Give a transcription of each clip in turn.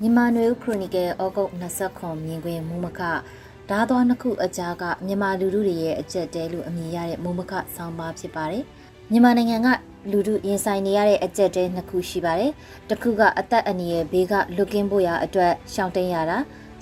မြန်မာနွေဦးခရိုနီကယ်ဩဂုတ်29မြင်ကွင်းမူမခဓားသွားနှစ်ခုအကြားကမြန်မာလူထုတွေရဲ့အကြက်တဲလို့အမည်ရတဲ့မူမခဆောင်းပါးဖြစ်ပါတယ်။မြန်မာနိုင်ငံကလူထုရင်ဆိုင်နေရတဲ့အကြက်တဲနှစ်ခုရှိပါတယ်။တစ်ခုကအသက်အန္တရာယ်ဘေးကလွတ်ကင်းဖို့ရာအတွက်ရှောင်တိန်ရတာ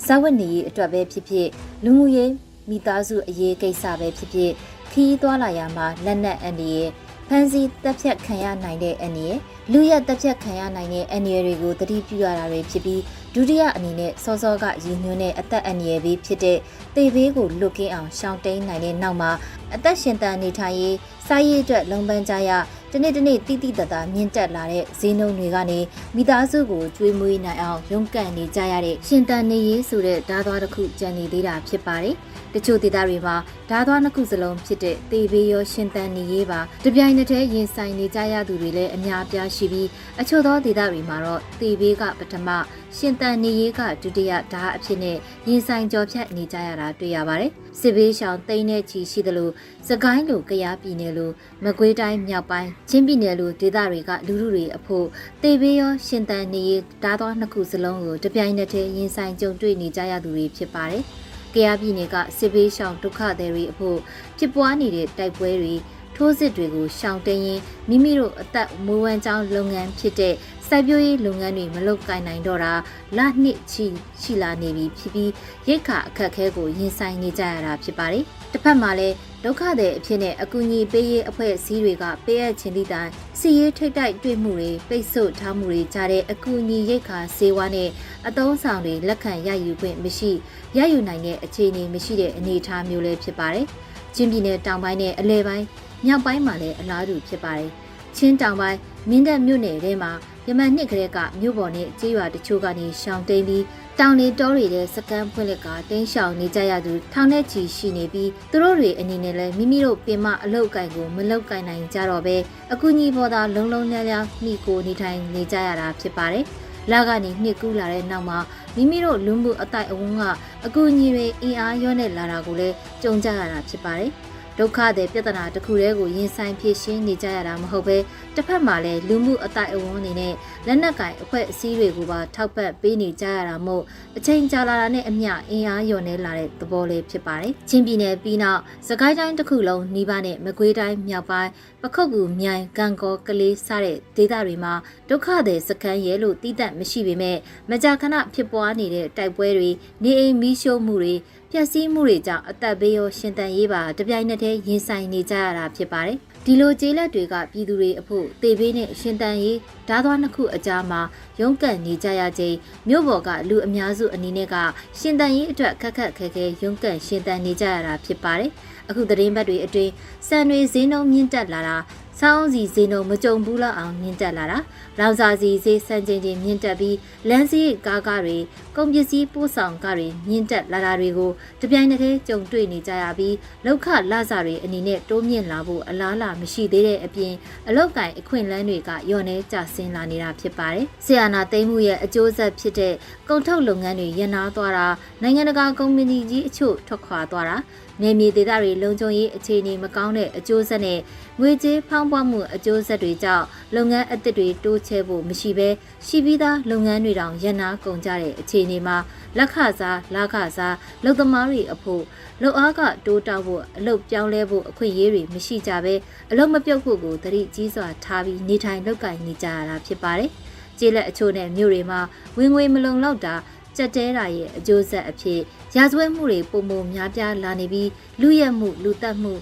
ဇဝတ်နေရေးအတွက်ပဲဖြစ်ဖြစ်လူမှုရေးမိသားစုအရေးကိစ္စပဲဖြစ်ဖြစ်ခီးသွားလာရမှာလက်နက်အန္တရာယ် ဖန်စီတက်ဖြတ်ခံရနိုင်တဲ့အန္တရာယ်လူရက်တက်ဖြတ်ခံရနိုင်တဲ့အန္တရာယ်တွေကိုသတိပြုရတာတွေဖြစ်ပြီးဒုတိယအနေနဲ့စောစောကရည်ညွှန်းတဲ့အသက်အန္တရာယ်ဘေးဖြစ်တဲ့သေဘေးကိုလွတ်ကင်းအောင်ရှောင်တိန်နိုင်တဲ့နောက်မှာအသက်ရှင်တန်နေထိုင်ရေးစာရေးအတွက်လုံပန်းကြရ တနေ့တနေ့တိတိတတ်တာမြင့်တက်လာတဲ့ဈေးနှုန်းတွေကနေမိသားစုကိုကျွေးမွေးနိုင်အောင်ရုန်းကန်နေကြရတဲ့ရှင်တန်နေရေးဆိုတဲ့ဓာတ်သွားတစ်ခုကြံနေသေးတာဖြစ်ပါတယ်။တချို့ဒေသတွေမှာဓာတ်သွားနှစ်ခုစလုံးဖြစ်တဲ့သေဘေးရောရှင်တန်နေရေးပါတပြိုင်နက်တည်းရင်ဆိုင်နေကြရသူတွေလည်းအများအပြားရှိပြီးအချို့သောဒေသတွေမှာတော့သေဘေးကပထမရှင်တန်နေရေးကဒုတိယဓာတ်အဖြစ်နဲ့ရင်ဆိုင်ကြော်ဖြတ်နေကြရတာတွေ့ရပါတယ်။ စစ်ဘေးရှောင်တိန်းတဲ့ချီရှိသလိုစကိုင်းလိုကရားပြည်နယ်လိုမကွေးတိုင်းမြောက်ပိုင်းချင်းပြည်နယ်လိုဒေသတွေကလူလူတွေအဖို့တေဘေးရောရှင်တန်နေရေးဓာတ်သွားနှစ်ခုစလုံးကိုတပြိုင်နက်တည်းရင်ဆိုင်ကြုံတွေ့နေကြရသူတွေဖြစ်ပါတယ်။ကရားပြည်နယ်ကစစ်ဘေးရှောင်ဒုက္ခသည်တွေအဖို့ဖြစ်ပွားနေတဲ့တိုက်ပွဲတွေထိုးစစ်တွေကိုရှောင်တိန်ရင်မိမိတို့အသက်မွေးဝမ်းကြောင်းလုပ်ငန်းဖြစ်တဲ့ စိုက်ပျိုးရေးလုပ်ငန်းတွေမလုပ်ကိုင်နိုင်တော့တာလနှစ်ချီရှိလာနေပြီဖြစ်ပြီးရိတ်ခါအခက်အခဲကိုရင်ဆိုင်နေကြရတာဖြစ်ပါတယ်။တစ်ဖက်မှာလည်းဒုက္ခသည်အဖြစ်နဲ့အကူအညီပေးရေးအဖွဲ့အစည်းတွေကပေးအပ်ခြင်းသည့်တိုင်စီရေးထိတ်တိုက်တွေ့မှုတွေပိတ်ဆို့ထားမှုတွေကြားတဲ့အကူအညီရိတ်ခါစေဝါနဲ့အသုံးဆောင်တွေလက်ခံရယူခွင့်မရှိရယူနိုင်တဲ့အခြေအနေမရှိတဲ့အနေအထားမျိုးလည်းဖြစ်ပါတယ်။ချင်းပြည်နယ်တောင်ပိုင်းနဲ့အလဲပိုင်းမြောက်ပိုင်းမှာလည်းအလားတူဖြစ်ပါတယ်။ချင်းတောင်ပိုင်းမင်းတပ်မြို့နယ်ထဲမှာ ယမန်နှစ်ကလေးကမြို့ပေါ်နဲ့ကြေးရွာတချို့ကနေရှောင်တိန်ပြီးတောင်လေတောတွေတဲ့စကန်ဖွင့်လက်ကတင်းရှောင်နေကြရသူထောင်ထဲချီရှိနေပြီးသူတို့တွေအနေနဲ့လည်းမိမိတို့ပင်မအလုတ်ကင်ကိုမလုတ်ကင်နိုင်ကြတော့ပဲအကူကြီးပေါ်သာလုံလုံလျားလျားနှီကိုနေထိုင်နေကြရတာဖြစ်ပါတယ်။လာကနေနှစ်ကူးလာတဲ့နောက်မှာမိမိတို့လူမှုအတိုက်အဝန်းကအကူအညီတွေအင်အားရောနဲ့လာတာကိုလည်းကြုံကြရတာဖြစ်ပါတယ်။ ဒုက္ခတဲ့ပြဿနာတစ်ခုတည်းကိုရင်ဆိုင်ဖြေရှင်းနေကြရတာမဟုတ်ပဲတစ်ဖက်မှာလည်းလူမှုအတိုင်းအဝန်းအနေနဲ့လက်နက်ကင်အဖွဲ့အစည်းတွေကိုပါထောက်ပံ့ပေးနေကြရတာမို့အချိန်ကြာလာတာနဲ့အမျှအင်အားလျော့နေလာတဲ့သဘောလေးဖြစ်ပါတယ်။ချင်းပြည်နယ်ပြီးနောက်စကိုင်းတိုင်းတစ်ခုလုံးနှီးပါနဲ့မကွေးတိုင်းမြောက်ပိုင်း ပခုတ်ကူမြိုင်ကံကောကလေးစတဲ့ဒေသတွေမှာဒုက္ခတဲ့စခန်းရဲလို့တည်တတ်မရှိပေမဲ့မကြာခဏဖြစ်ပွားနေတဲ့တိုက်ပွဲတွေနေအိမ်မီးရှို့မှုတွေပျက်စီးမှုတွေကြောင့်အသက်ဘေးရောရှင်တန်ရေးပါတပြိုင်နက်တည်းရင်ဆိုင်နေကြရတာဖြစ်ပါတယ်။ ဒီလိုကျေးလက်တွေကပြည်သူတွေအဖို့တေဘေးနဲ့ရှင်တန်ရေးဓားသွားနှစ်ခုအကြားမှာရုန်းကန်နေကြရခြင်းမြို့ပေါ်ကလူအများစုအနေနဲ့ကရှင်တန်ရေးအတွက်ခက်ခက်ခဲခဲရုန်းကန်ရှင်တန်နေကြရတာဖြစ်ပါတယ်။အခုသတင်းပတ်တွေအတွင်းစံတွေဈေးနှုန်းမြင့်တက်လာတာ စောင်းစီဈေးနှုန်းမကြုံဘူးလောက်အောင်မြင့်တက်လာတာလောင်စာစီဈေးစံချိန်ချင်းမြင့်တက်ပြီးလမ်းစည်းကားကားတွေကုန်ပစ္စည်းပို့ဆောင်ကားတွေမြင့်တက်လာတာတွေကိုတပြိုင်တည်းကြုံတွေ့နေကြရပြီးလောက်ခလစာတွေအနေနဲ့တိုးမြင့်လာဖို့အလားအလာမရှိသေးတဲ့အပြင်အလောက်ကင်အခွင့်အလန်းတွေကညော်နေကြဆင်းလာနေတာဖြစ်ပါတယ်။ဆီယနာသိမ်းမှုရဲ့အကျိုးဆက်ဖြစ်တဲ့ကုန်ထုတ်လုပ်ငန်းတွေရန်နာသွားတာနိုင်ငံတကာကုမ္ပဏီကြီးအချို့ထွက်ခွာသွားတာနေမြေဒေသတွေလုံခြုံရေးအခြေအနေမကောင်းတဲ့အကျိုးဆက်နဲ့ ငွေကြေးဖောင်းပွားမှုအကျိုးဆက်တွေကြောင့်လုပ်ငန်းအသစ်တွေတိုးချဲ့ဖို့မရှိဘဲရှိပြီးသားလုပ်ငန်းတွေတောင်ရန်နာကုန်ကြတဲ့အခြေအနေမှာလက်ခစားလာခစားလုပ်သမားတွေအဖို့လုပ်အားကတိုးတောက်ဖို့အလုပ်ပြောင်းလဲဖို့အခွင့်အရေးတွေမရှိကြဘဲအလုပ်မပြုတ်ဖို့ကိုသတိကြီးစွာထားပြီးနေထိုင်လုပ်ကိုင်နေကြရတာဖြစ်ပါတယ်။ကျေးလက်အချို့နဲ့မြို့တွေမှာဝင်ငွေမလုံလောက်တာကြက်တဲတာရဲ့အကျိုးဆက်အဖြစ်ရာဇဝတ်မှုတွေပုံပုံများပြားလာနေပြီးလူရက်မှုလူတက်မှု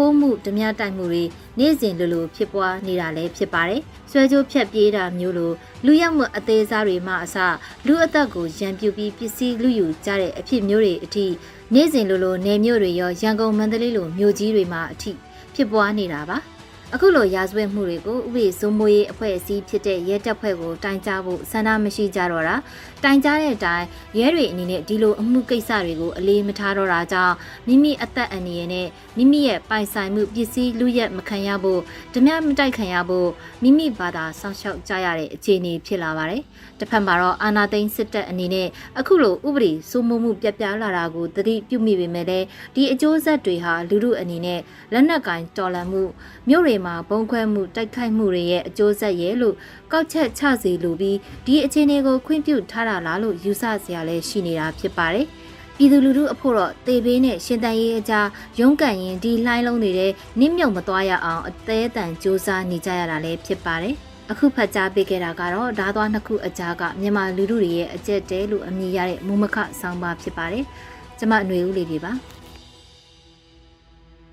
ခိုးမှုဓမြတိုက်မှုတွေနေ့စဉ်လိုလိုဖြစ်ပွားနေတာလည်းဖြစ်ပါတယ်။ဆွဲကြိုးဖြတ်ပြေးတာမျိုးလိုလူရက်မှုအသေးစားတွေမှအစလူအသက်ကိုရန်ပြူပြီးပစ္စည်းလူယူကြတဲ့အဖြစ်မျိုးတွေအထိနေ့စဉ်လိုလိုနေမျိုးတွေရောရန်ကုန်မန္တလေးလိုမြို့ကြီးတွေမှာအထိဖြစ်ပွားနေတာပါ။ အခုလိုရာဇဝတ်မှုတွေကိုဥပဒေစိုးမိုးရေးအဖွဲ့အစည်းဖြစ်တဲ့ရဲတပ်ဖွဲ့ကိုတိုင်ကြားဖို့ဆန္ဒမရှိကြတော့တာတိုင်ကြားတဲ့အတိုင်းရဲတွေအနေနဲ့ဒီလိုအမှုကိစ္စတွေကိုအလေးမထားတော့တာကြောင့်မိမိအသက်အန္တရာယ်နဲ့မိမိရဲ့ပိုင်ဆိုင်မှုပစ္စည်းလူရက်မခံရဖို့ဓမြမတိုက်ခံရဖို့မိမိဘာသာစောင့်ရှောက်ကြရတဲ့အခြေအနေဖြစ်လာပါတယ်တစ်ဖက်မှာတော့အာနာသိန်းစစ်တပ်အနေနဲ့အခုလိုဥပဒေစိုးမိုးမှုပြပြလာတာကိုသတိပြုမိပေမဲ့လည်းဒီအကျိုးဆက်တွေဟာလူမှုအနေနဲ့လက်နက်ကင်တော်လှန်မှုမြို့တွေမှာဘုံခွဲမှုတိုက်ခိုက်မှုတွေရဲ့အကျိုးဆက်ရဲ့လို့ကောက်ချက်ချစီလိုပြီးဒီအခြေအနေကိုခွင့်ပြုထားတာလားလို့ယူဆစရာလည်းရှိနေတာဖြစ်ပါတယ်။ပြည်သူလူထုအဖို့တော့တေဘေးနဲ့ရှင်တန်ရေးအကြားရုန်းကန်ရင်ဒီလှိုင်းလုံးတွေနဲ့နစ်မြုပ်မသွားရအောင်အသေးအတန်စူးစမ်းနေကြရတာလည်းဖြစ်ပါတယ်။အခုဖတ်ကြားပေးခဲ့တာကတော့ဓာသွားနှစ်ခုအကြားကမြန်မာလူထုတွေရဲ့အကျက်တဲလို့အမည်ရတဲ့မူမခဆောင်းပါဖြစ်ပါတယ်။ကျမຫນွေဦးလေးပြပါ။